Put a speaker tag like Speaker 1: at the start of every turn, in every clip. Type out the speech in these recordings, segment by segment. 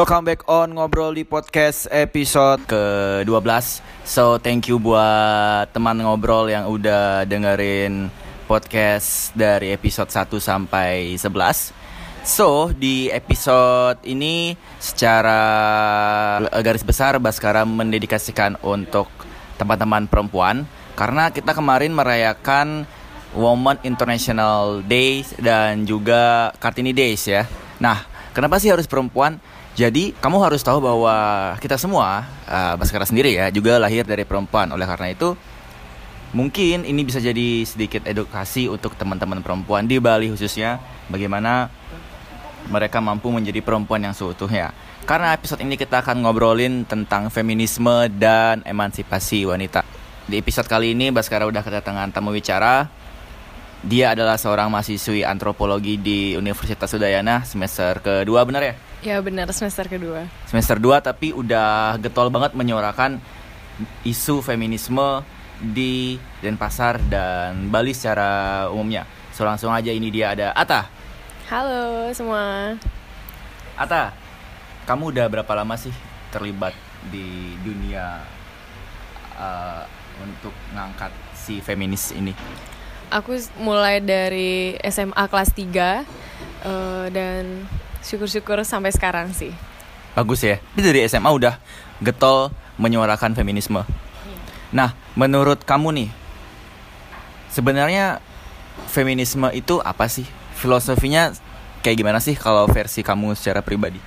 Speaker 1: Welcome back on Ngobrol di Podcast episode ke-12. So thank you buat teman ngobrol yang udah dengerin podcast dari episode 1 sampai 11 So di episode ini secara garis besar Baskara mendedikasikan untuk teman-teman perempuan. Karena kita kemarin merayakan Women International Days dan juga Kartini Days ya. Nah kenapa sih harus perempuan? Jadi kamu harus tahu bahwa kita semua, uh, Baskara sendiri ya, juga lahir dari perempuan. Oleh karena itu, mungkin ini bisa jadi sedikit edukasi untuk teman-teman perempuan di Bali khususnya, bagaimana mereka mampu menjadi perempuan yang seutuhnya. Karena episode ini kita akan ngobrolin tentang feminisme dan emansipasi wanita. Di episode kali ini Baskara udah kedatangan tamu bicara. Dia adalah seorang mahasiswi antropologi di Universitas Udayana semester kedua benar ya?
Speaker 2: Ya benar semester kedua.
Speaker 1: Semester 2 tapi udah getol banget menyuarakan isu feminisme di Denpasar dan Bali secara umumnya. So langsung aja ini dia ada Ata.
Speaker 2: Halo semua.
Speaker 1: Ata, kamu udah berapa lama sih terlibat di dunia uh, untuk ngangkat si feminis ini?
Speaker 2: Aku mulai dari SMA kelas 3 uh, dan syukur-syukur sampai sekarang sih.
Speaker 1: Bagus ya. Ini dari SMA udah getol menyuarakan feminisme. Nah, menurut kamu nih, sebenarnya feminisme itu apa sih? Filosofinya kayak gimana sih kalau versi kamu secara pribadi?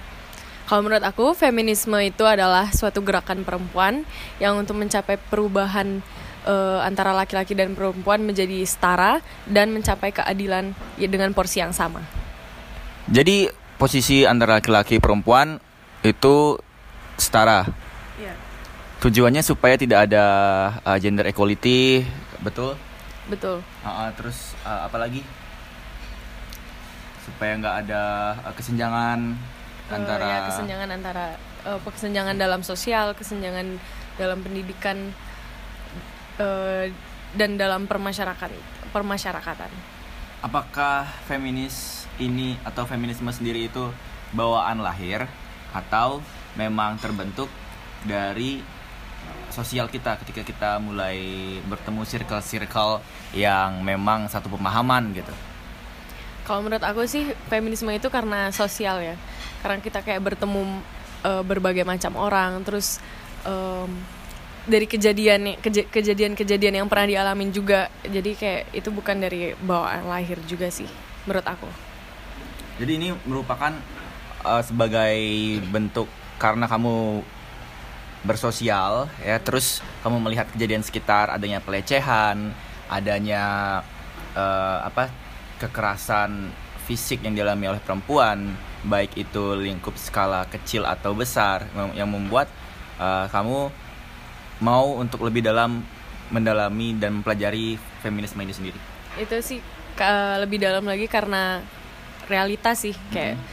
Speaker 2: Kalau menurut aku, feminisme itu adalah suatu gerakan perempuan yang untuk mencapai perubahan uh, antara laki-laki dan perempuan menjadi setara dan mencapai keadilan ya dengan porsi yang sama.
Speaker 1: Jadi posisi antara laki-laki perempuan itu setara.
Speaker 2: Iya.
Speaker 1: Tujuannya supaya tidak ada uh, gender equality, betul?
Speaker 2: Betul.
Speaker 1: Uh, uh, terus uh, apa lagi? Supaya nggak ada uh, kesenjangan
Speaker 2: uh,
Speaker 1: antara
Speaker 2: ya, kesenjangan antara uh, kesenjangan dalam sosial, kesenjangan dalam pendidikan uh, dan dalam permasyarakat permasyarakatan.
Speaker 1: Apakah feminis ini atau feminisme sendiri itu bawaan lahir atau memang terbentuk dari sosial kita ketika kita mulai bertemu circle-circle yang memang satu pemahaman gitu.
Speaker 2: Kalau menurut aku sih feminisme itu karena sosial ya. Karena kita kayak bertemu uh, berbagai macam orang terus um, dari kejadian kejadian-kejadian yang pernah dialamin juga. Jadi kayak itu bukan dari bawaan lahir juga sih menurut aku.
Speaker 1: Jadi ini merupakan uh, sebagai bentuk karena kamu bersosial ya, terus kamu melihat kejadian sekitar adanya pelecehan, adanya uh, apa kekerasan fisik yang dialami oleh perempuan, baik itu lingkup skala kecil atau besar yang membuat uh, kamu mau untuk lebih dalam mendalami dan mempelajari feminisme ini sendiri.
Speaker 2: Itu sih lebih dalam lagi karena realitas sih kayak hmm.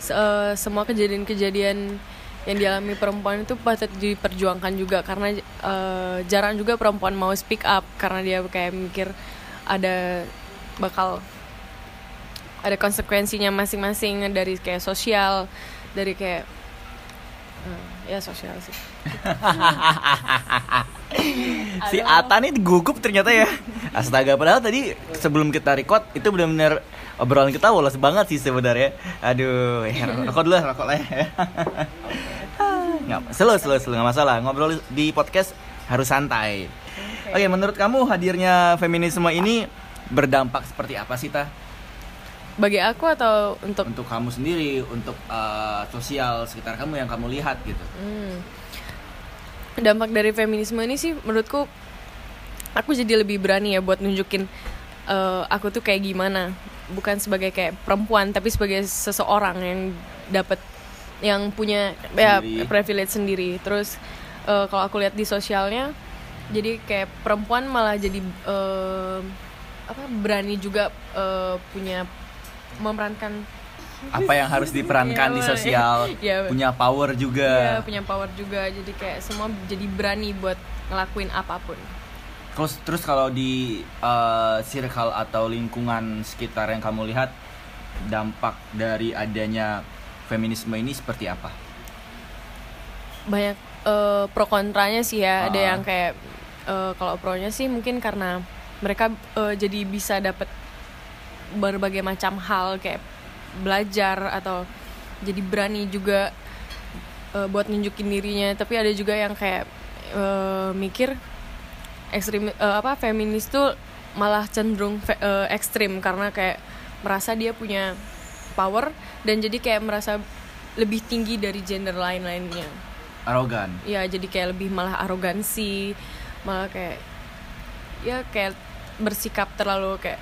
Speaker 2: se semua kejadian-kejadian yang dialami perempuan itu patut diperjuangkan juga karena uh, jarang juga perempuan mau speak up karena dia kayak mikir ada bakal ada konsekuensinya masing-masing dari kayak sosial dari kayak uh, ya sosial sih
Speaker 1: si Ata nih gugup ternyata ya astaga padahal tadi sebelum kita record itu benar-benar obrolan kita woles banget sih sebenarnya. Aduh ya, rokok dulu rokok lah ya. Nggak slow slow slow nggak masalah. Ngobrol di podcast harus santai. Oke. Okay, menurut kamu hadirnya feminisme ini berdampak seperti apa sih ta
Speaker 2: bagi aku atau untuk
Speaker 1: untuk kamu sendiri untuk uh, sosial sekitar kamu yang kamu lihat gitu. Hmm.
Speaker 2: dampak dari feminisme ini sih menurutku aku jadi lebih berani ya buat nunjukin uh, aku tuh kayak gimana bukan sebagai kayak perempuan tapi sebagai seseorang yang dapat yang punya ya privilege sendiri. Terus uh, kalau aku lihat di sosialnya jadi kayak perempuan malah jadi uh, apa berani juga uh, punya memerankan.
Speaker 1: Apa yang harus diperankan di iya, sosial. ya, punya power juga.
Speaker 2: Ya, punya power juga. Jadi kayak semua jadi berani buat ngelakuin apa pun
Speaker 1: terus terus kalau di uh, circle atau lingkungan sekitar yang kamu lihat dampak dari adanya feminisme ini seperti apa?
Speaker 2: Banyak eh, pro kontranya sih ya. Ada
Speaker 1: Ah.
Speaker 2: yang kayak eh, kalau pro-nya sih mungkin karena mereka eh, jadi bisa dapat berbagai macam hal kayak belajar atau jadi berani juga eh, buat nunjukin dirinya. Tapi ada juga yang kayak eh, mikir ekstrim eh, apa feminis tuh malah cenderung fe- eh, ekstrim karena kayak merasa dia punya power dan jadi kayak merasa lebih tinggi dari gender lain-lainnya.
Speaker 1: Arogan.
Speaker 2: Ya jadi kayak lebih malah arogansi malah kayak ya kayak bersikap terlalu kayak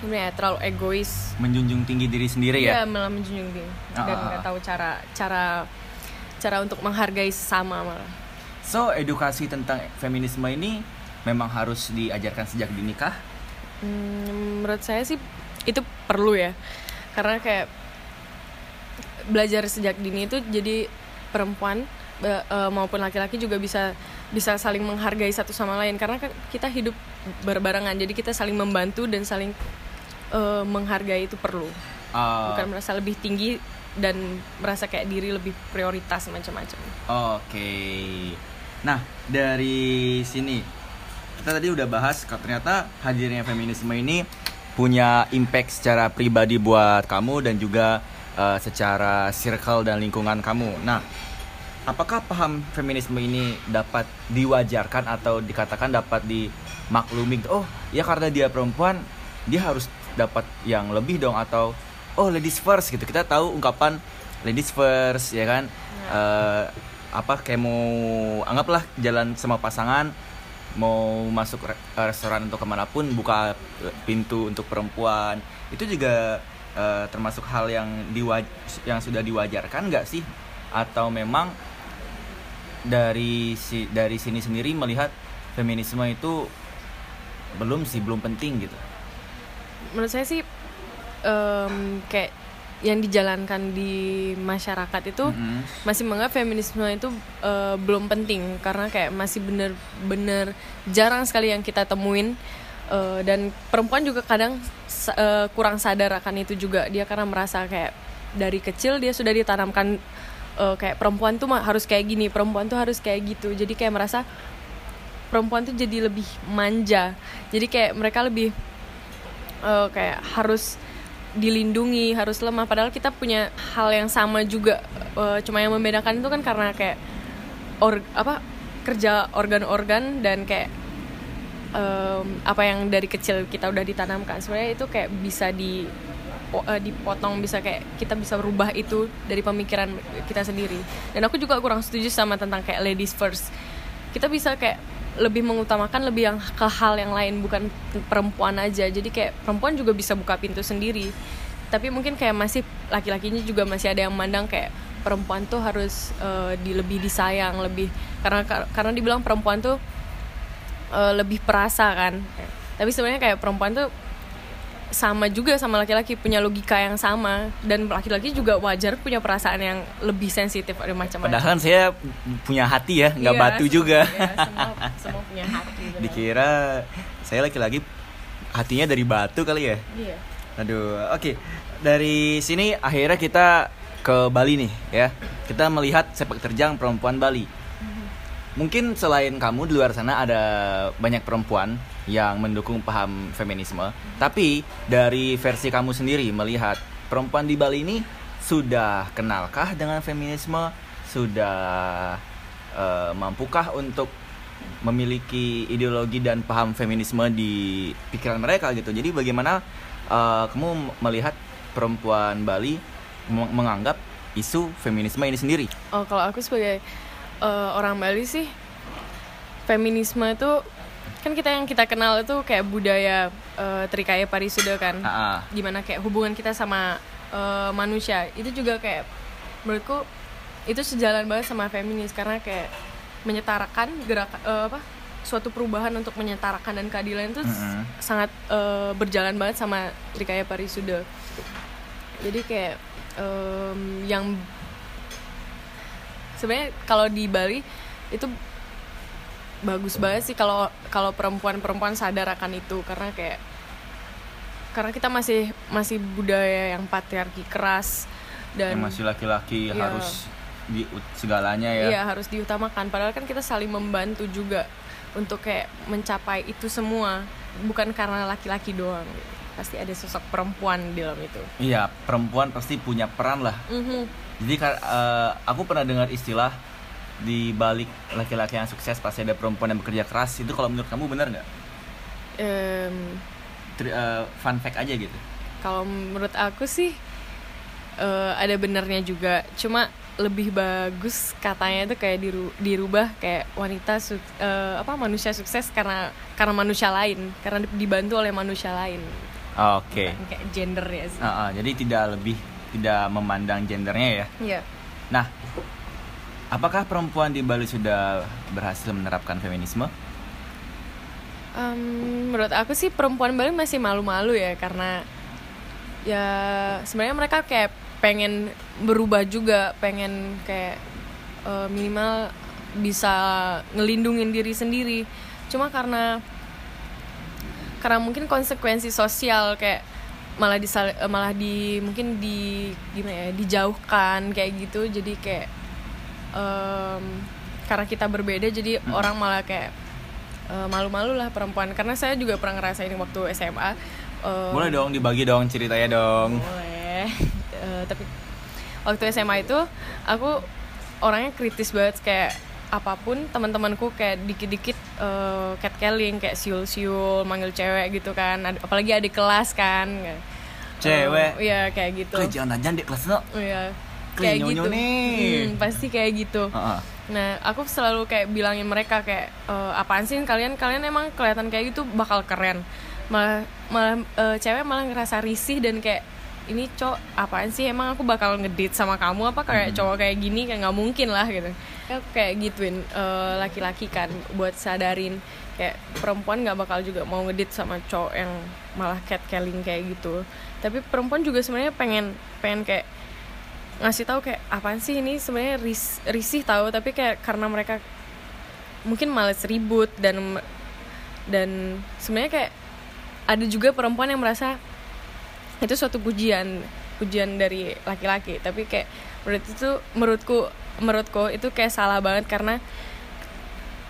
Speaker 2: gimana ya terlalu egois.
Speaker 1: Menjunjung tinggi diri sendiri
Speaker 2: Iya
Speaker 1: ya
Speaker 2: malah menjunjung tinggi
Speaker 1: Ah,
Speaker 2: dan
Speaker 1: ah,
Speaker 2: nggak
Speaker 1: ah.
Speaker 2: tahu cara cara cara untuk menghargai sesama malah
Speaker 1: so edukasi tentang feminisme ini memang harus diajarkan sejak dinikah
Speaker 2: Hmm, menurut saya sih itu perlu ya. Karena kayak belajar sejak dini itu jadi perempuan eh, maupun laki-laki juga bisa bisa saling menghargai satu sama lain. Karena kan kita hidup berbarengan jadi kita saling membantu dan saling eh, menghargai itu perlu.
Speaker 1: Uh,
Speaker 2: bukan merasa lebih tinggi dan merasa kayak diri lebih prioritas macam-macam.
Speaker 1: Oke. Nah, dari sini kita tadi udah bahas kalau ternyata hadirnya feminisme ini punya impact secara pribadi buat kamu dan juga eh, secara circle dan lingkungan kamu. Nah, apakah paham feminisme ini dapat diwajarkan atau dikatakan dapat dimaklumi? Oh, ya karena dia perempuan, dia harus dapat yang lebih dong atau oh ladies first gitu. Kita tahu ungkapan ladies first ya kan. Eh, apa kayak mau anggaplah jalan sama pasangan mau masuk re- restoran atau ke mana pun buka eh, pintu untuk perempuan. Itu juga eh, termasuk hal yang diwa- yang sudah diwajarkan nggak sih? Atau memang dari si dari sini sendiri melihat feminisme itu belum sih belum penting gitu?
Speaker 2: Menurut saya sih em, kayak yang dijalankan di masyarakat itu
Speaker 1: Mhm.
Speaker 2: masih menganggap feminisme itu eh, belum penting. Karena kayak masih bener-bener jarang sekali yang kita temuin. Eh, dan perempuan juga kadang eh, kurang sadar akan itu juga. Dia karena merasa kayak dari kecil dia sudah ditanamkan eh, kayak perempuan tuh harus kayak gini perempuan tuh harus kayak gitu. Jadi kayak merasa perempuan tuh jadi lebih manja. Jadi kayak mereka lebih eh, kayak harus dilindungi harus lemah. Padahal kita punya hal yang sama juga. Eh, cuma yang membedakan itu kan karena kayak or apa kerja organ-organ dan kayak em, apa yang dari kecil kita udah ditanamkan. Sebenarnya itu kayak bisa di eh, dipotong bisa kayak kita bisa berubah itu dari pemikiran kita sendiri. Dan aku juga kurang setuju sama tentang kayak ladies first. Kita bisa kayak lebih mengutamakan lebih yang ke hal yang lain bukan perempuan aja. Jadi kayak perempuan juga bisa buka pintu sendiri. Tapi mungkin kayak masih laki-lakinya juga masih ada yang mandang kayak perempuan tuh harus eh, di lebih disayang lebih karena karena dibilang perempuan tuh eh, lebih perasa kan. Tapi sebenarnya kayak perempuan tuh sama juga sama laki-laki punya logika yang sama dan laki-laki juga wajar punya perasaan yang lebih sensitif ada macam-macam
Speaker 1: padahal kan saya punya hati ya nggak
Speaker 2: Iya,
Speaker 1: batu
Speaker 2: semua-
Speaker 1: juga
Speaker 2: iya, semua, semua punya hati benar.
Speaker 1: dikira saya laki-laki hatinya dari batu kali ya
Speaker 2: iya
Speaker 1: Aduh, oke. Dari sini akhirnya kita ke Bali nih, ya. Kita melihat sepak terjang perempuan Bali. Mungkin selain kamu di luar sana ada banyak perempuan yang mendukung paham feminisme, tapi dari versi kamu sendiri melihat perempuan di Bali ini sudah kenalkah dengan feminisme? Sudah eh, mampukah untuk memiliki ideologi dan paham feminisme di pikiran mereka gitu. Jadi bagaimana eh, kamu melihat perempuan Bali meng- menganggap isu feminisme ini sendiri?
Speaker 2: Oh, kalau aku sebagai eh, orang Bali sih feminisme itu kan kita yang kita kenal itu kayak budaya eh, trikaya parisuda kan.
Speaker 1: Ah.
Speaker 2: Gimana kayak hubungan kita sama eh, manusia. Itu juga kayak menurutku itu sejalan banget sama feminis karena kayak menyetarakan gerak eh, apa suatu perubahan untuk menyetarakan dan keadilan itu sangat eh, berjalan banget sama trikaya parisuda. Jadi kayak em, yang sebenarnya kalau di Bali itu bagus banget sih kalau kalau perempuan-perempuan sadar akan itu karena kayak karena kita masih masih budaya yang patriarki keras dan
Speaker 1: yang masih laki-laki
Speaker 2: Iya.
Speaker 1: harus di segalanya ya
Speaker 2: Iya harus diutamakan. Padahal kan kita saling membantu juga untuk kayak mencapai itu semua. Bukan karena laki-laki doang. gitu. Pasti ada sosok perempuan di dalam itu.
Speaker 1: iya perempuan pasti punya peran lah
Speaker 2: Mhm.
Speaker 1: jadi eh, aku pernah dengar istilah di balik laki-laki yang sukses pasti ada perempuan yang bekerja keras itu kalau menurut kamu benar nggak Tri- eh, fun fact aja gitu
Speaker 2: kalau menurut aku sih eh, ada benernya juga. Cuma lebih bagus katanya itu kayak diru- dirubah kayak wanita su- eh, apa manusia sukses karena karena manusia lain, karena dibantu oleh manusia lain.
Speaker 1: Oke
Speaker 2: Bukan kayak gender ya sih.
Speaker 1: Ah, ah, jadi tidak lebih tidak memandang gendernya ya
Speaker 2: Iya.
Speaker 1: nah apakah perempuan di Bali sudah berhasil menerapkan feminisme
Speaker 2: Em, menurut aku sih perempuan Bali masih malu-malu ya karena ya sebenarnya mereka kayak pengen berubah juga, pengen kayak eh, minimal bisa ngelindungin diri sendiri. Cuma karena karena mungkin konsekuensi sosial kayak malah di malah di mungkin di gimana ya dijauhkan kayak gitu. Jadi kayak em, karena kita berbeda jadi orang malah kayak eh, malu-malu lah perempuan. Karena saya juga pernah ngerasain waktu SMA eh,
Speaker 1: boleh dong dibagi dong ceritanya dong.
Speaker 2: Boleh. Eh, tapi waktu SMA itu aku orangnya kritis banget kayak apa pun teman-temanku kayak dikit-dikit eh, catcalling kayak siul-siul manggil cewek gitu kan Ad- apalagi adik kelas kan
Speaker 1: Cewek?
Speaker 2: Eh, iya kayak gitu
Speaker 1: jangan aja di kelas no
Speaker 2: Iya. Kayak gitu.
Speaker 1: nih.
Speaker 2: Hmm, pasti kayak gitu.
Speaker 1: Ah, ah.
Speaker 2: Nah, aku selalu kayak bilangin mereka kayak e, apaan sih kalian kalian emang kelihatan kayak gitu bakal keren. Malah malah e, cewek malah ngerasa risih dan kayak ini cowok apaan sih? Emang aku bakal ngedit sama kamu apa kayak cowok kayak gini? Kayak nggak mungkin lah gitu. Aku kayak gituin e, laki-laki kan buat sadarin. Kayak perempuan nggak bakal juga mau ngedit sama cowok yang malah catcalling kayak gitu. Tapi perempuan juga sebenarnya pengen pengen kayak ngasih tahu kayak apaan sih ini? Sebenarnya ris risih tahu tapi kayak karena mereka mungkin males ribut dan dan sebenarnya kayak ada juga perempuan yang merasa itu suatu pujian pujian dari laki-laki. Tapi kayak menurut itu menurutku menurutku itu kayak salah banget karena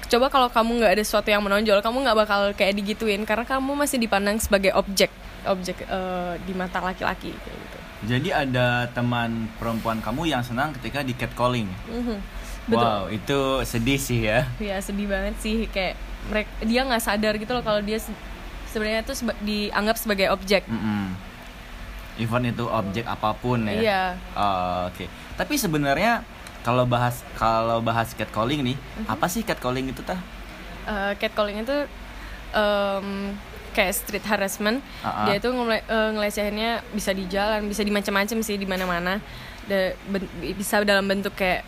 Speaker 2: coba kalau kamu nggak ada sesuatu yang menonjol kamu nggak bakal kayak digituin karena kamu masih dipandang sebagai objek objek eh, di mata laki-laki kayak gitu.
Speaker 1: Jadi ada teman perempuan kamu yang senang ketika di catcalling?
Speaker 2: Mhm. betul.
Speaker 1: wow itu sedih sih ya.
Speaker 2: Ya sedih banget sih. Kayak mereka dia nggak sadar gitu loh kalau dia se- sebenarnya tuh seba- dianggap sebagai objek.
Speaker 1: Mm-mm. Even itu objek apa pun ya.
Speaker 2: Iya.
Speaker 1: Oh, oke. Tapi sebenarnya kalau bahas kalau bahas catcalling nih
Speaker 2: Mhm.
Speaker 1: apa sih catcalling itu tah?
Speaker 2: Eh, catcalling itu em, kayak street harassment.
Speaker 1: Ah-ah.
Speaker 2: dia itu ngele- eh, ngelecehinnya bisa di jalan bisa di macam-macam sih di mana-mana. Da- ben- bisa dalam bentuk kayak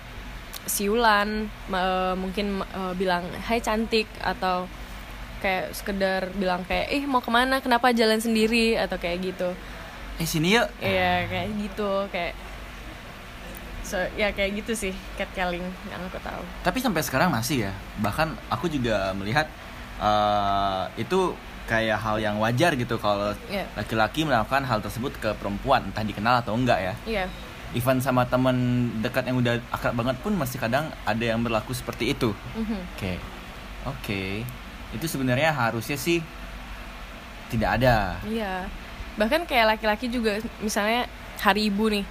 Speaker 2: siulan eh, mungkin eh, bilang hai cantik atau kayak sekedar bilang kayak ih mau ke mana? Kenapa jalan sendiri? atau kayak gitu
Speaker 1: eh sini yuk.
Speaker 2: Iya kayak gitu kayak so ya kayak gitu sih catcalling yang aku tahu.
Speaker 1: tapi sampai sekarang masih ya. Bahkan aku juga melihat eh, itu kayak hal yang wajar gitu kalau
Speaker 2: Iya.
Speaker 1: laki-laki melakukan hal tersebut ke perempuan entah dikenal atau enggak ya.
Speaker 2: Iya.
Speaker 1: Even sama teman dekat yang udah akrab banget pun masih kadang ada yang berlaku seperti itu.
Speaker 2: Mhm.
Speaker 1: oke. Oke. Itu sebenarnya harusnya sih tidak ada.
Speaker 2: Iya bahkan kayak laki-laki juga misalnya hari ibu nih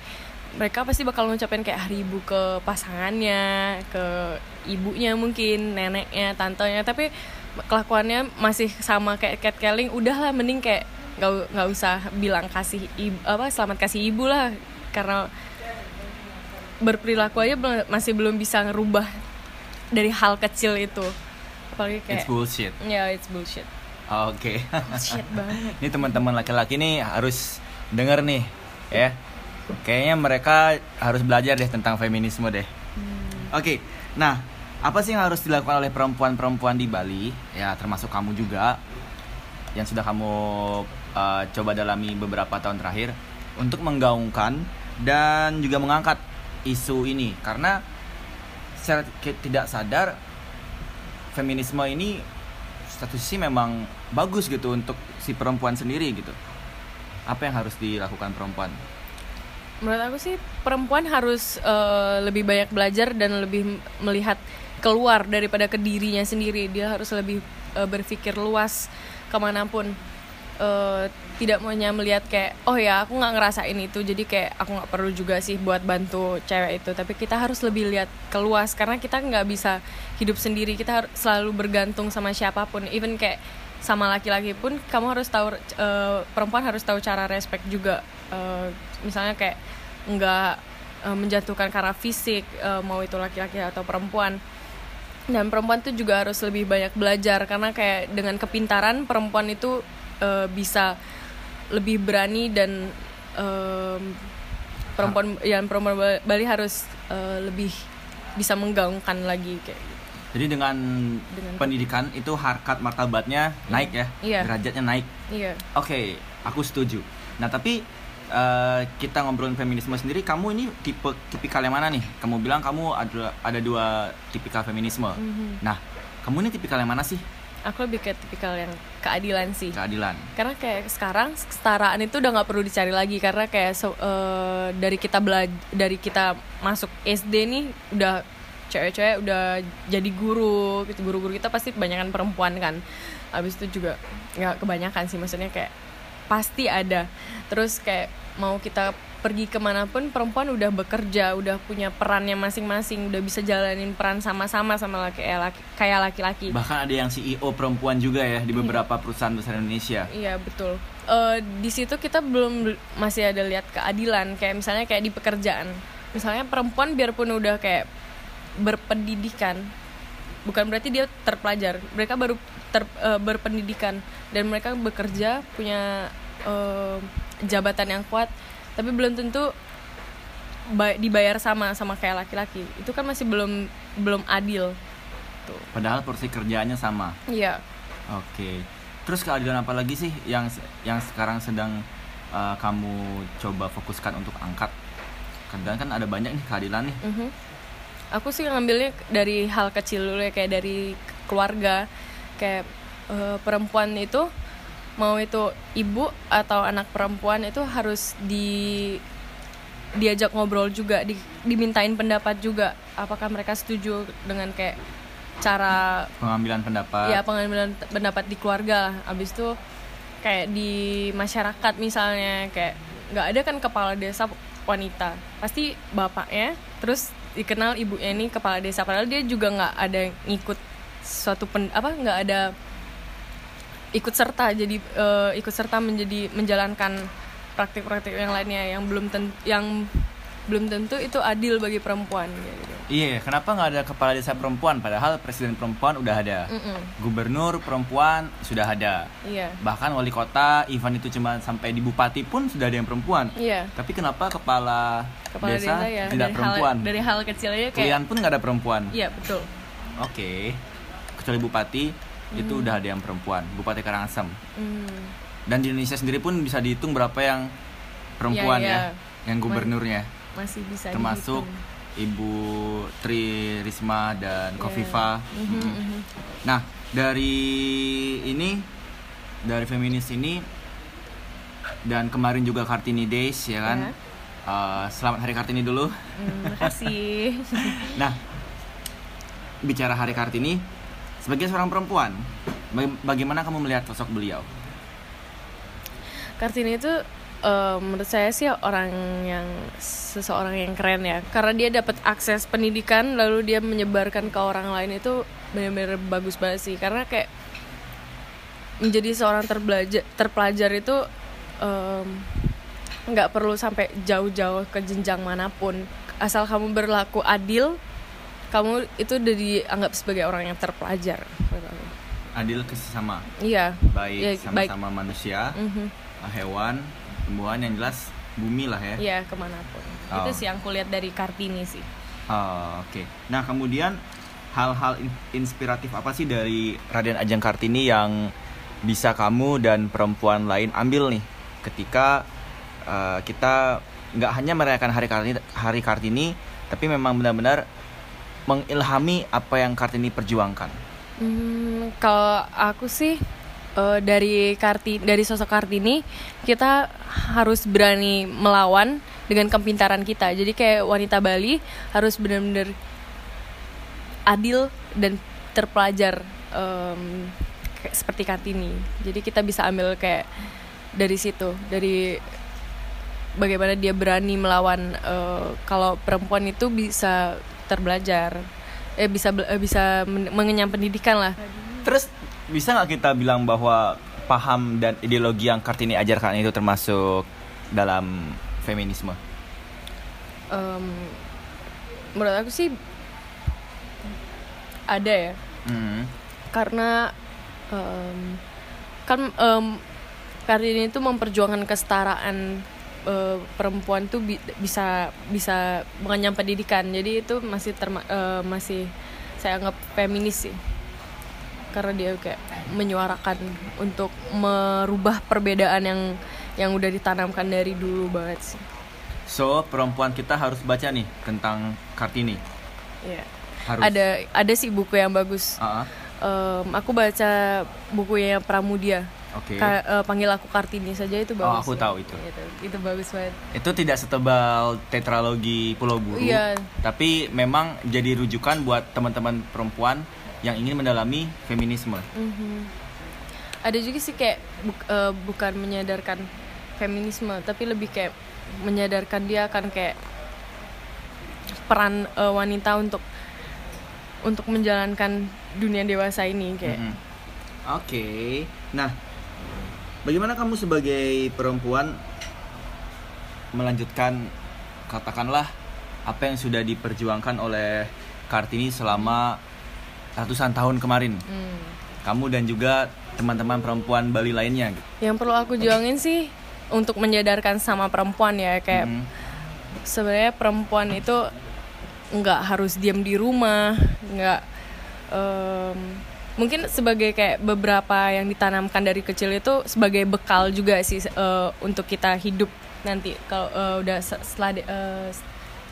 Speaker 2: mereka pasti bakal ngucapin kayak hari ibu ke pasangannya ke ibunya mungkin neneknya tantenya. Tapi kelakuannya masih sama kayak catcalling udahlah mending kayak nggak nggak usah bilang kasih ibu apa selamat kasih ibu lah. Karena berperilaku aja masih belum bisa ngerubah dari hal kecil itu. Apalagi kayak
Speaker 1: it's bullshit.
Speaker 2: Ya it's bullshit
Speaker 1: oke.
Speaker 2: Bullshit banget.
Speaker 1: Ini teman-teman laki-laki nih harus denger nih ya. Kayaknya mereka harus belajar deh tentang feminisme deh. Oke nah apa sih yang harus dilakukan oleh perempuan-perempuan di Bali? Ya termasuk kamu juga yang sudah kamu uh, coba dalami beberapa tahun terakhir untuk menggaungkan dan juga mengangkat isu ini. Karena secara ki- tidak sadar feminisme ini satu sisi memang bagus gitu untuk si perempuan sendiri gitu. Apa yang harus dilakukan perempuan?
Speaker 2: Menurut aku sih perempuan harus eh, lebih banyak belajar dan lebih melihat keluar daripada ke dirinya sendiri. Dia harus lebih eh, berpikir luas ke mana pun. Eh, tidak maunya melihat kayak oh ya aku nggak ngerasain itu jadi kayak aku nggak perlu juga sih buat bantu cewek itu. Tapi kita harus lebih lihat keluas karena kita nggak bisa hidup sendiri. Kita harus selalu bergantung sama siapa pun. Even kayak sama laki-laki pun kamu harus tahu eh, perempuan harus tahu cara respect juga. Eh, misalnya kayak nggak eh, menjatuhkan karena fisik eh, mau itu laki-laki atau perempuan. Dan perempuan tuh juga harus lebih banyak belajar karena kayak dengan kepintaran perempuan itu eh, bisa lebih berani dan em, perempuan yang perempuan Ba- Bali harus eh, lebih bisa menggaungkan lagi kayak gitu.
Speaker 1: Jadi dengan,
Speaker 2: Dengan-
Speaker 1: pendidikan itu harkat martabatnya naik ya,
Speaker 2: Iya.
Speaker 1: derajatnya naik.
Speaker 2: Iya.
Speaker 1: Oke, aku setuju. Nah tapi eh, kita ngobrolin feminisme sendiri, kamu ini tipe tipikal yang mana nih? Kamu bilang kamu ada ada dua tipikal feminisme.
Speaker 2: Mhm.
Speaker 1: Nah, kamu ini tipikal yang mana sih?
Speaker 2: Aku lebih kayak tipikal yang keadilan sih.
Speaker 1: Keadilan.
Speaker 2: karena kayak sekarang kesetaraan itu udah nggak perlu dicari lagi karena kayak so- eh, dari kita belajar dari kita masuk SD nih udah cewek-cewek udah jadi guru gitu guru-guru kita pasti kebanyakan perempuan kan habis itu juga nggak kebanyakan sih maksudnya kayak pasti ada terus kayak mau kita pergi ke mana pun perempuan udah bekerja udah punya perannya masing-masing udah bisa jalanin peran sama-sama sama laki eh, laki- kayak laki-laki
Speaker 1: Bahkan ada yang CEO perempuan juga ya di beberapa perusahaan besar Indonesia.
Speaker 2: Iya betul. Eh, di situ kita belum bel- masih ada lihat keadilan kayak misalnya kayak di pekerjaan. Misalnya perempuan biarpun udah kayak berpendidikan, bukan berarti dia terpelajar. Mereka baru ter- eh, berpendidikan dan mereka bekerja punya eh, jabatan yang kuat, tapi belum tentu ba- dibayar sama sama kayak laki-laki. Itu kan masih belum belum adil. Tuh.
Speaker 1: Padahal porsi kerjaannya sama.
Speaker 2: Iya.
Speaker 1: Oke. Terus keadilan apa lagi sih yang yang sekarang sedang uh, kamu coba fokuskan untuk angkat? Kadang kan ada banyak nih keadilan nih.
Speaker 2: Mhm. Aku sih ngambilnya dari hal kecil dulu ya kayak dari keluarga kayak eh, perempuan itu mau itu ibu atau anak perempuan itu harus di diajak ngobrol juga di, dimintain pendapat juga. Apakah mereka setuju dengan kayak cara
Speaker 1: Pengambilan pendapat.
Speaker 2: ya pengambilan pendapat di keluarga. Lah abis itu kayak di masyarakat misalnya kayak nggak ada kan kepala desa wanita. Pasti bapaknya terus dikenal ibunya ini kepala desa. Padahal dia juga nggak ada ngikut suatu pen, apa nggak ada ikut serta jadi eh, ikut serta menjadi menjalankan praktik-praktik yang lainnya yang belum tentu yang belum tentu itu adil bagi perempuan gitu.
Speaker 1: Iya, kenapa nggak ada kepala desa perempuan? Padahal presiden perempuan udah ada,
Speaker 2: Mm-mm.
Speaker 1: gubernur perempuan sudah ada,
Speaker 2: Iya.
Speaker 1: bahkan wali kota, even itu cuma sampai di bupati pun sudah ada yang perempuan.
Speaker 2: Iya.
Speaker 1: Tapi kenapa kepala,
Speaker 2: kepala
Speaker 1: desa,
Speaker 2: desa, ya
Speaker 1: tidak
Speaker 2: dari
Speaker 1: perempuan?
Speaker 2: hal dari hal kecil aja kayak
Speaker 1: Kuliah pun nggak ada perempuan.
Speaker 2: iya betul
Speaker 1: Oke, kecuali bupati itu udah ada yang perempuan, bupati Karangasem.
Speaker 2: Hmm.
Speaker 1: Dan di Indonesia sendiri pun bisa dihitung berapa yang perempuan
Speaker 2: Iya,
Speaker 1: ya,
Speaker 2: iya.
Speaker 1: yang gubernurnya,
Speaker 2: masih bisa
Speaker 1: termasuk
Speaker 2: dihitung.
Speaker 1: Ibu Tri Risma dan
Speaker 2: Iya.
Speaker 1: Kofifa.
Speaker 2: Mhm,
Speaker 1: Mm-mm.
Speaker 2: mhm.
Speaker 1: Nah, dari ini dari feminis ini dan kemarin juga Kartini Days ya kan.
Speaker 2: Ya.
Speaker 1: Eh, selamat Hari Kartini dulu.
Speaker 2: Hmm, makasih
Speaker 1: Nah, bicara Hari Kartini sebagai seorang perempuan, baga- bagaimana kamu melihat sosok beliau?
Speaker 2: Kartini itu eh, menurut saya sih orang yang seseorang yang keren ya. Karena dia dapat akses pendidikan lalu dia menyebarkan ke orang lain itu benar-benar bagus banget sih. Karena kayak menjadi seorang terbelajar terpelajar itu nggak perlu sampai jauh-jauh ke jenjang mana pun. Asal kamu berlaku adil kamu itu udah dianggap sebagai orang yang terpelajar
Speaker 1: Adil ke sesama,
Speaker 2: iya
Speaker 1: baik
Speaker 2: Ya, baik.
Speaker 1: sama-sama manusia,
Speaker 2: Mhm.
Speaker 1: hewan, tumbuhan yang jelas bumi lah ya.
Speaker 2: Iya ke mana pun
Speaker 1: Oh.
Speaker 2: Itu sih yang kulihat dari Kartini sih
Speaker 1: Oh, Oke. Nah, kemudian hal-hal in- inspiratif apa sih dari Raden Ajeng Kartini yang bisa kamu dan perempuan lain ambil nih ketika uh, kita nggak hanya merayakan Hari Kartini, Hari Kartini, tapi memang benar-benar mengilhami apa yang Kartini perjuangkan.
Speaker 2: Hmm, kalau aku sih eh, dari Karti dari sosok Kartini kita harus berani melawan dengan kepintaran kita jadi kayak wanita Bali harus benar-benar adil dan terpelajar em, kayak seperti Kartini jadi kita bisa ambil kayak dari situ dari bagaimana dia berani melawan eh, kalau perempuan itu bisa terbelajar eh bisa eh, bisa men- mengenyam pendidikan lah
Speaker 1: Terus bisa nggak kita bilang bahwa paham dan ideologi yang Kartini ajarkan itu termasuk dalam feminisme?
Speaker 2: Em, menurut aku sih ada ya
Speaker 1: Hmm.
Speaker 2: karena em, kan em, Kartini itu memperjuangkan kesetaraan eh, perempuan tuh bi- bisa bisa mengenyam pendidikan jadi itu masih terma- eh, masih saya anggap feminis sih karena dia kayak menyuarakan untuk merubah perbedaan yang yang udah ditanamkan dari dulu banget sih
Speaker 1: So perempuan kita harus baca nih tentang Kartini.
Speaker 2: Iya.
Speaker 1: Harus.
Speaker 2: ada ada sih buku yang bagus
Speaker 1: Ah, ah.
Speaker 2: Em, aku baca bukunya Pramudia
Speaker 1: Oke.
Speaker 2: Ka- eh, panggil aku Kartini saja itu bagus.
Speaker 1: Oh, aku
Speaker 2: ya.
Speaker 1: tahu itu.
Speaker 2: Itu, itu bagus banget.
Speaker 1: Itu tidak setebal tetralogi Pulau Buru,
Speaker 2: Iya.
Speaker 1: tapi memang jadi rujukan buat teman-teman perempuan yang ingin mendalami feminisme.
Speaker 2: Mhm. Ada juga sih kayak buk- eh, bukan menyadarkan feminisme, tapi lebih kayak menyadarkan dia akan kayak peran eh, wanita untuk untuk menjalankan dunia dewasa ini kayak.
Speaker 1: Mm-mm. Oke. Nah, bagaimana kamu sebagai perempuan melanjutkan katakanlah apa yang sudah diperjuangkan oleh Kartini selama ratusan tahun kemarin?
Speaker 2: Hmm.
Speaker 1: Kamu dan juga teman-teman perempuan Bali lainnya. gitu.
Speaker 2: Yang perlu aku juangin sih untuk menyadarkan sama perempuan ya kayak
Speaker 1: Mm.
Speaker 2: sebenarnya perempuan itu nggak harus diam di rumah nggak em, mungkin sebagai kayak beberapa yang ditanamkan dari kecil itu sebagai bekal juga sih eh, untuk kita hidup nanti kalau eh, udah se- setelah eh,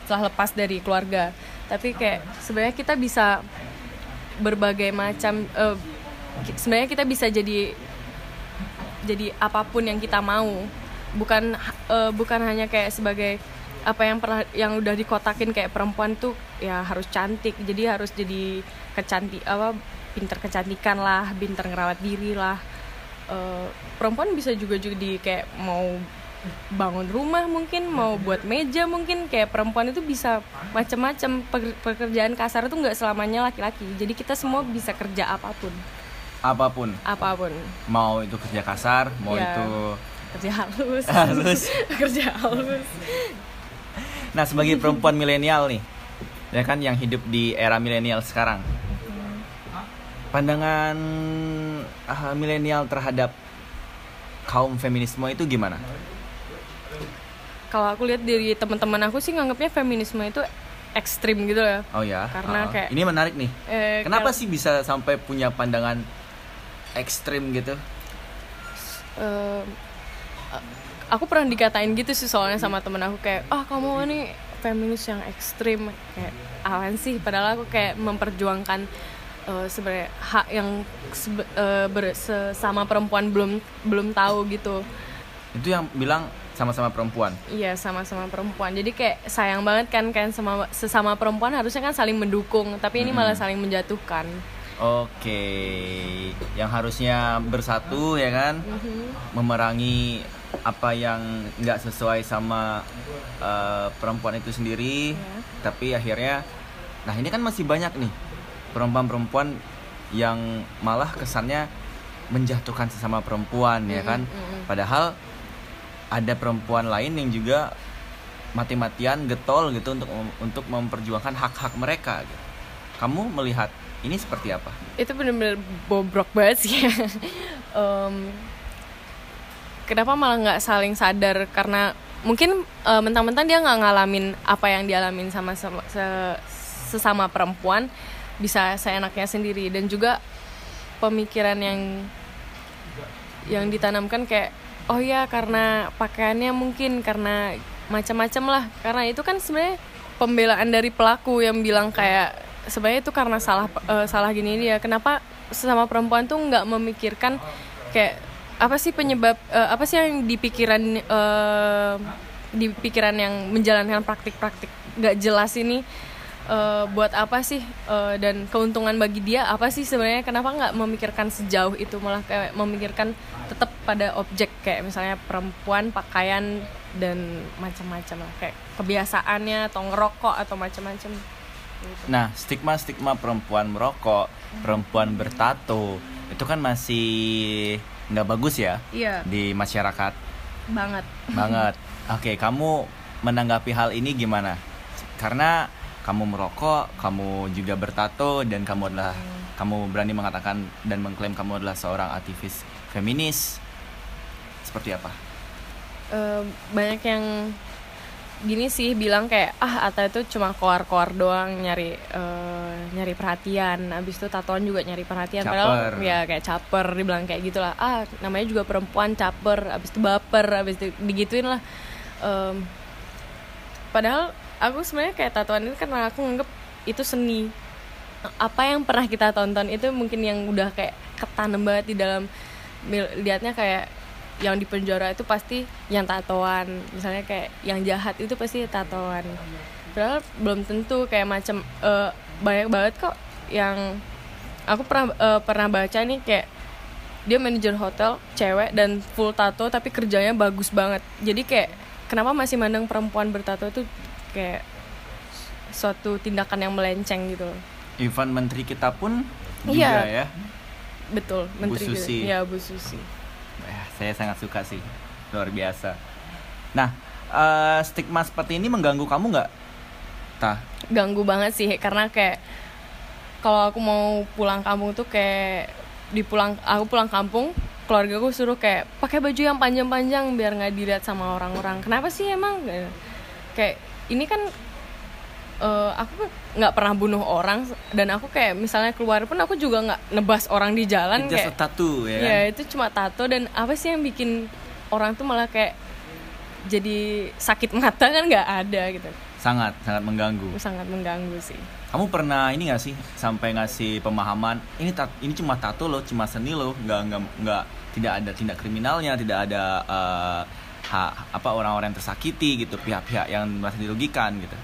Speaker 2: setelah lepas dari keluarga. Tapi kayak sebenarnya kita bisa berbagai macam ki- sebenarnya kita bisa jadi jadi apa pun yang kita mau. Bukan eh, bukan hanya kayak sebagai apa yang pernah yang udah dikotakin kayak perempuan tuh ya harus cantik. Jadi harus jadi kecantik apa pinter kecantikan lah pinter ngerawat diri lah. Eh, perempuan bisa juga jadi kayak mau bangun rumah mungkin mau buat meja mungkin. Kayak perempuan itu bisa macam-macam Peker- pekerjaan kasar itu nggak selamanya laki-laki. Jadi kita semua bisa kerja apa
Speaker 1: pun.
Speaker 2: Apa pun, apa pun.
Speaker 1: Mau itu kerja kasar, mau
Speaker 2: Ya.
Speaker 1: itu
Speaker 2: kerja halus.
Speaker 1: Halus.
Speaker 2: kerja halus.
Speaker 1: Nah, sebagai perempuan milenial nih, ya kan yang hidup di era milenial sekarang. Pandangan ah, milenial terhadap kaum feminisme itu gimana?
Speaker 2: kalau aku lihat dari teman-teman aku sih nganggapnya feminisme itu ekstrim gitu ya
Speaker 1: Oh ya.
Speaker 2: Karena
Speaker 1: ah.
Speaker 2: kayak-
Speaker 1: ini menarik nih.
Speaker 2: Eh,
Speaker 1: Kenapa sih bisa sampai punya pandangan ekstrim gitu?
Speaker 2: eh, aku pernah dikatain gitu sih soalnya sama temen aku kayak ah kamu ini feminis yang ekstrim kayak awan sih padahal aku kayak memperjuangkan eh, sebenarnya hak yang sebe- eh, ber- sesama perempuan belum belum tahu gitu
Speaker 1: Itu yang bilang sama-sama perempuan.
Speaker 2: Iya sama-sama perempuan. Jadi kayak sayang banget kan kan sama sesama perempuan harusnya kan saling mendukung, tapi ini malah saling menjatuhkan.
Speaker 1: Oke, yang harusnya bersatu ya kan, memerangi apa yang nggak sesuai sama eh, perempuan itu sendiri, tapi akhirnya, nah ini kan masih banyak nih perempuan-perempuan yang malah kesannya menjatuhkan sesama perempuan ya kan, padahal ada perempuan lain yang juga mati-matian getol gitu untuk untuk memperjuangkan hak-hak mereka. Gitu. Kamu melihat ini seperti apa?
Speaker 2: Itu bener-bener bobrok banget sih. Em, kenapa malah nggak saling sadar karena mungkin eh, mentang-mentang dia nggak ngalamin apa yang dialamin sama, sama se- sesama perempuan bisa seenaknya sendiri. Dan juga pemikiran yang yang ditanamkan kayak oh ya karena pakaiannya mungkin karena macam-macam lah. Karena itu kan sebenarnya pembelaan dari pelaku yang bilang kayak sebenarnya itu karena salah eh, salah gini dia kenapa sesama perempuan tuh nggak memikirkan kayak apa sih penyebab eh, apa sih yang dipikiran eh, di pikiran yang menjalankan praktik-praktik? Gak jelas ini eh, buat apa sih Eh, dan keuntungan bagi dia apa sih sebenarnya? Kenapa nggak memikirkan sejauh itu? Malah kayak memikirkan tetap pada objek kayak misalnya perempuan pakaian dan macam-macam lah. Kayak kebiasaannya atau ngerokok atau macam-macam. Gitu.
Speaker 1: Nah, stigma-stigma perempuan merokok, perempuan bertato, itu kan masih nggak bagus ya
Speaker 2: iya.
Speaker 1: di masyarakat?
Speaker 2: Banget.
Speaker 1: Banget. Oke, kamu menanggapi hal ini gimana? Karena kamu merokok, kamu juga bertato dan kamu adalah kamu berani mengatakan dan mengklaim kamu adalah seorang aktivis feminis. Seperti apa?
Speaker 2: Eh, banyak yang gini sih bilang kayak ah Ata itu cuma koar-koar doang nyari eh, nyari perhatian abis itu tatoan juga nyari perhatian padahal
Speaker 1: Caper.
Speaker 2: ya kayak caper dibilang kayak gitulah ah namanya juga perempuan caper abis itu baper abis itu digituin lah Em, padahal aku sebenarnya kayak tatoan itu karena aku nganggep itu seni. Apa yang pernah kita tonton itu mungkin yang udah kayak ketanam banget di dalam liatnya kayak yang di penjara itu pasti yang tatoan. Misalnya kayak yang jahat itu pasti tatoan. Padahal belum tentu kayak macam eh, banyak banget kok yang aku pernah eh, pernah baca nih kayak dia manajer hotel cewek dan full tato tapi kerjanya bagus banget. Jadi kayak kenapa masih mandang perempuan bertato itu kayak suatu tindakan yang melenceng gitu loh.
Speaker 1: Even menteri kita pun juga
Speaker 2: Iya.
Speaker 1: ya.
Speaker 2: betul
Speaker 1: Bu
Speaker 2: menteri gitu.
Speaker 1: Susi.
Speaker 2: ya Bu Susi
Speaker 1: Eh, saya sangat suka sih, luar biasa. Nah, eh, stigma seperti ini mengganggu kamu nggak? Tah,
Speaker 2: ganggu banget sih karena kayak kalau aku mau pulang kampung tuh kayak di pulang aku pulang kampung keluarga aku suruh kayak pakai baju yang panjang-panjang biar nggak dilihat sama orang-orang kenapa sih emang kayak ini kan eh, aku nggak pernah bunuh orang dan aku kayak misalnya keluar pun aku juga nggak nebas orang di jalan
Speaker 1: it's
Speaker 2: kayak
Speaker 1: a tattoo ya kan?
Speaker 2: ya itu cuma tato dan apa sih yang bikin orang tuh malah kayak jadi sakit mata kan nggak ada gitu
Speaker 1: Sangat, sangat mengganggu.
Speaker 2: sangat mengganggu sih
Speaker 1: Kamu pernah ini gak sih sampai ngasih pemahaman ini tat, ini cuma tato loh, cuma seni loh, nggak nggak nggak tidak ada tindak kriminalnya, tidak ada eh, ha- apa orang-orang yang tersakiti gitu, pihak-pihak yang merasa dirugikan gitu.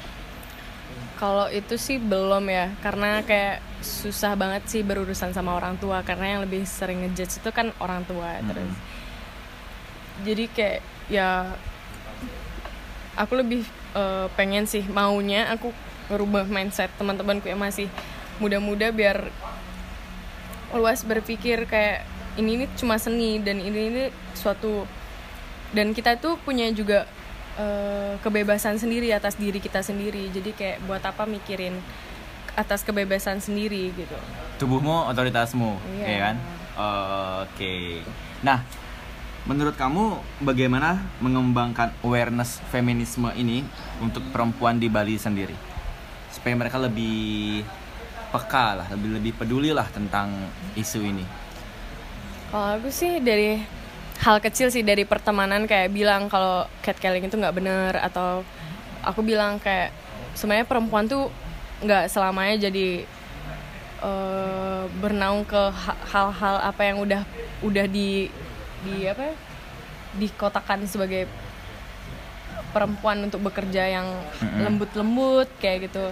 Speaker 2: Kalau itu sih belum ya, karena kayak susah banget sih berurusan sama orang tua karena yang lebih sering ngejudge itu kan orang tua terus. Jadi kayak ya aku lebih eh, pengen sih maunya aku ngerubah mindset teman-temanku yang masih muda-muda biar luas berpikir kayak ini ini cuma seni dan ini ini suatu dan kita tuh punya juga eh, kebebasan sendiri atas diri kita sendiri jadi kayak buat apa mikirin atas kebebasan sendiri gitu
Speaker 1: Tubuhmu otoritasmu,
Speaker 2: Iya.
Speaker 1: ya kan? Oke. Nah, menurut kamu bagaimana mengembangkan awareness feminisme ini untuk perempuan di Bali sendiri? Supaya mereka lebih peka lah, lebih lebih peduli lah tentang isu ini.
Speaker 2: kalau aku sih dari hal kecil sih dari pertemanan kayak bilang kalau catcalling itu nggak bener atau aku bilang kayak sebenarnya perempuan tuh nggak selamanya jadi eh, bernaung ke ha- hal-hal apa yang udah udah di di apa ya, dikotakan sebagai perempuan untuk bekerja yang lembut-lembut kayak gitu.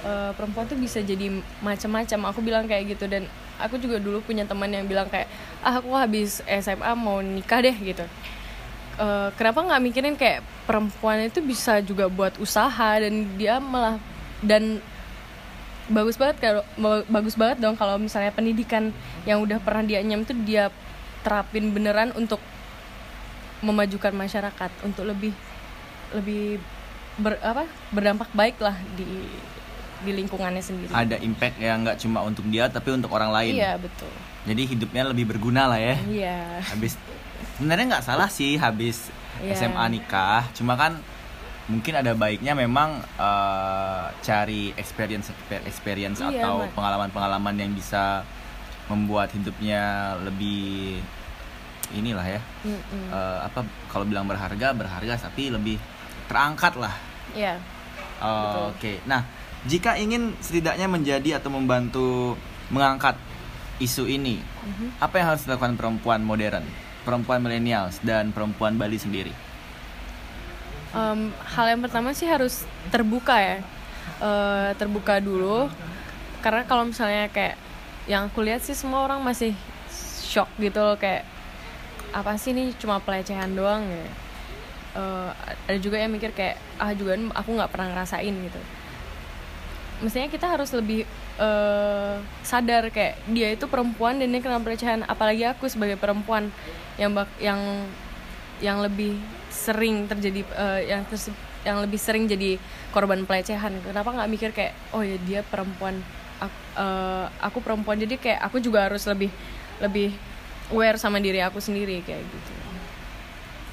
Speaker 2: Eh, perempuan tuh bisa jadi macam-macam. Aku bilang kayak gitu dan aku juga dulu punya teman yang bilang kayak ah aku habis SMA mau nikah deh gitu. Eh, kenapa nggak mikirin kayak perempuan itu bisa juga buat usaha dan dia malah dan bagus banget kalau ba- bagus banget dong kalau misalnya pendidikan yang udah pernah dia nyam tuh dia terapin beneran untuk memajukan masyarakat untuk lebih lebih ber, apa berdampak baik lah di di lingkungannya sendiri.
Speaker 1: Ada impact yang nggak cuma untuk dia tapi untuk orang lain.
Speaker 2: Iya betul.
Speaker 1: Jadi hidupnya lebih berguna lah ya.
Speaker 2: Iya.
Speaker 1: Habis sebenarnya nggak salah sih habis
Speaker 2: Iya.
Speaker 1: SMA nikah, cuma kan mungkin ada baiknya memang eh, cari experience experience
Speaker 2: Iya,
Speaker 1: atau pengalaman-pengalaman yang bisa membuat hidupnya lebih inilah ya
Speaker 2: Mm-mm.
Speaker 1: eh, apa kalau bilang berharga berharga tapi lebih terangkat lah
Speaker 2: Iya.
Speaker 1: Oh, Oke, nah jika ingin setidaknya menjadi atau membantu mengangkat isu ini,
Speaker 2: Mhm.
Speaker 1: apa yang harus dilakukan perempuan modern, perempuan milenials dan perempuan Bali sendiri?
Speaker 2: Um, hal yang pertama sih harus terbuka ya, uh, terbuka dulu. Karena kalau misalnya kayak yang aku lihat sih semua orang masih shock gitu loh kayak apa sih ini cuma pelecehan doang ya. Uh, ada juga yang mikir kayak ah juga aku nggak pernah ngerasain gitu. Mestinya kita harus lebih uh, sadar kayak dia itu perempuan dan dia kena pelecehan apalagi aku sebagai perempuan yang bak yang yang lebih sering terjadi uh, yang terse yang lebih sering jadi korban pelecehan. Kenapa nggak mikir kayak oh ya dia perempuan aku, uh, eh, aku perempuan. Jadi kayak aku juga harus lebih lebih aware sama diri aku sendiri kayak gitu.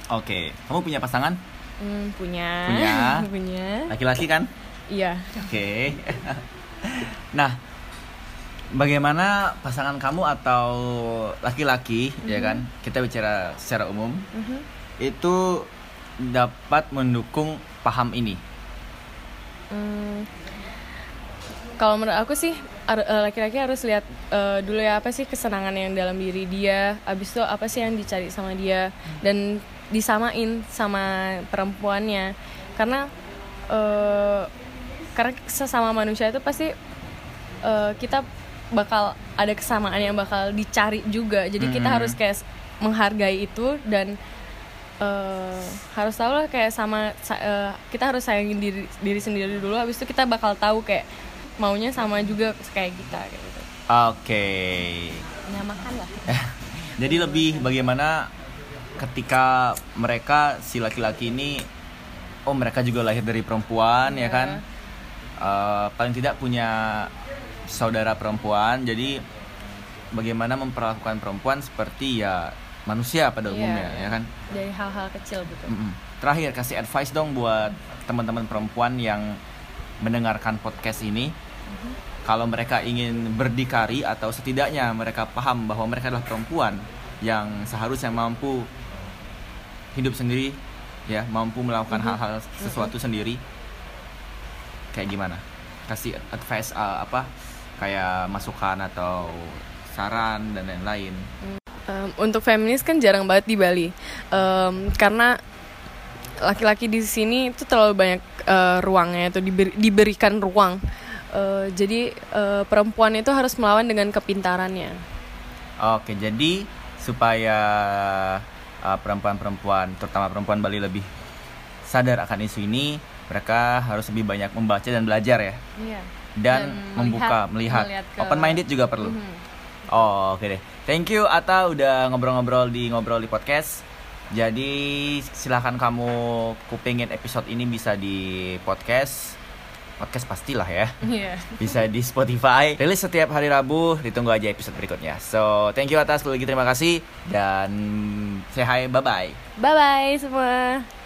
Speaker 1: Oke okay. kamu punya pasangan?
Speaker 2: Hmm, punya.
Speaker 1: Punya.
Speaker 2: Punya.
Speaker 1: Laki-laki kan
Speaker 2: iya
Speaker 1: oke okay. nah bagaimana pasangan kamu atau laki-laki mm -hmm. ya mhm. kan kita bicara secara umum mm -hmm. itu dapat mendukung paham ini?
Speaker 2: Hmm, kalau menurut aku sih eh, laki-laki harus lihat uh, dulu ya apa sih kesenangan yang dalam diri dia, abis itu apa sih yang dicari sama dia dan disamain sama perempuannya karena uh, karena sesama manusia itu pasti uh, kita bakal ada kesamaan yang bakal dicari juga jadi kita -hmm. harus kayak menghargai itu dan uh, harus tahu lah kayak sama uh, kita harus sayangin diri diri sendiri dulu habis itu kita bakal tahu kayak maunya sama juga kayak kita kayak gitu.
Speaker 1: Oke. Okay.
Speaker 2: Nyamakan lah.
Speaker 1: Jadi lebih bagaimana ketika mereka si laki-laki ini oh mereka juga lahir dari perempuan yeah. ya kan uh, paling tidak punya saudara perempuan jadi bagaimana memperlakukan perempuan seperti ya manusia pada iya, umumnya yeah, ya kan
Speaker 2: dari hal-hal kecil gitu
Speaker 1: mm -mm. terakhir kasih advice dong buat teman-teman perempuan yang mendengarkan podcast ini mm-hmm. kalau mereka ingin berdikari atau setidaknya mereka paham bahwa mereka adalah perempuan yang seharusnya mampu hidup sendiri ya mampu melakukan mm-hmm. hal-hal sesuatu mm-hmm. sendiri kayak gimana? Kasih advice uh, apa kayak masukan atau saran dan lain-lain. Mm
Speaker 2: um, untuk feminis kan jarang banget di Bali. Um, karena laki-laki di sini itu terlalu banyak uh, ruangnya itu diberi, diberikan ruang. Uh, jadi uh, perempuan itu harus melawan dengan kepintarannya.
Speaker 1: Oke jadi supaya perempuan-perempuan terutama perempuan Bali lebih sadar akan isu ini mereka harus lebih banyak membaca dan belajar ya
Speaker 2: iya.
Speaker 1: dan, dan membuka melihat, melihat ke... open minded juga perlu mm -hmm. oh oke okay deh Thank you Ata udah ngobrol-ngobrol di ngobrol di podcast. Jadi silahkan kamu kupingin episode ini bisa di podcast podcast pastilah ya.
Speaker 2: Yeah.
Speaker 1: Bisa di Spotify. Rilis setiap hari Rabu. Ditunggu aja episode berikutnya. So, thank you atas sekali lagi terima kasih dan say hi bye bye.
Speaker 2: Bye bye semua.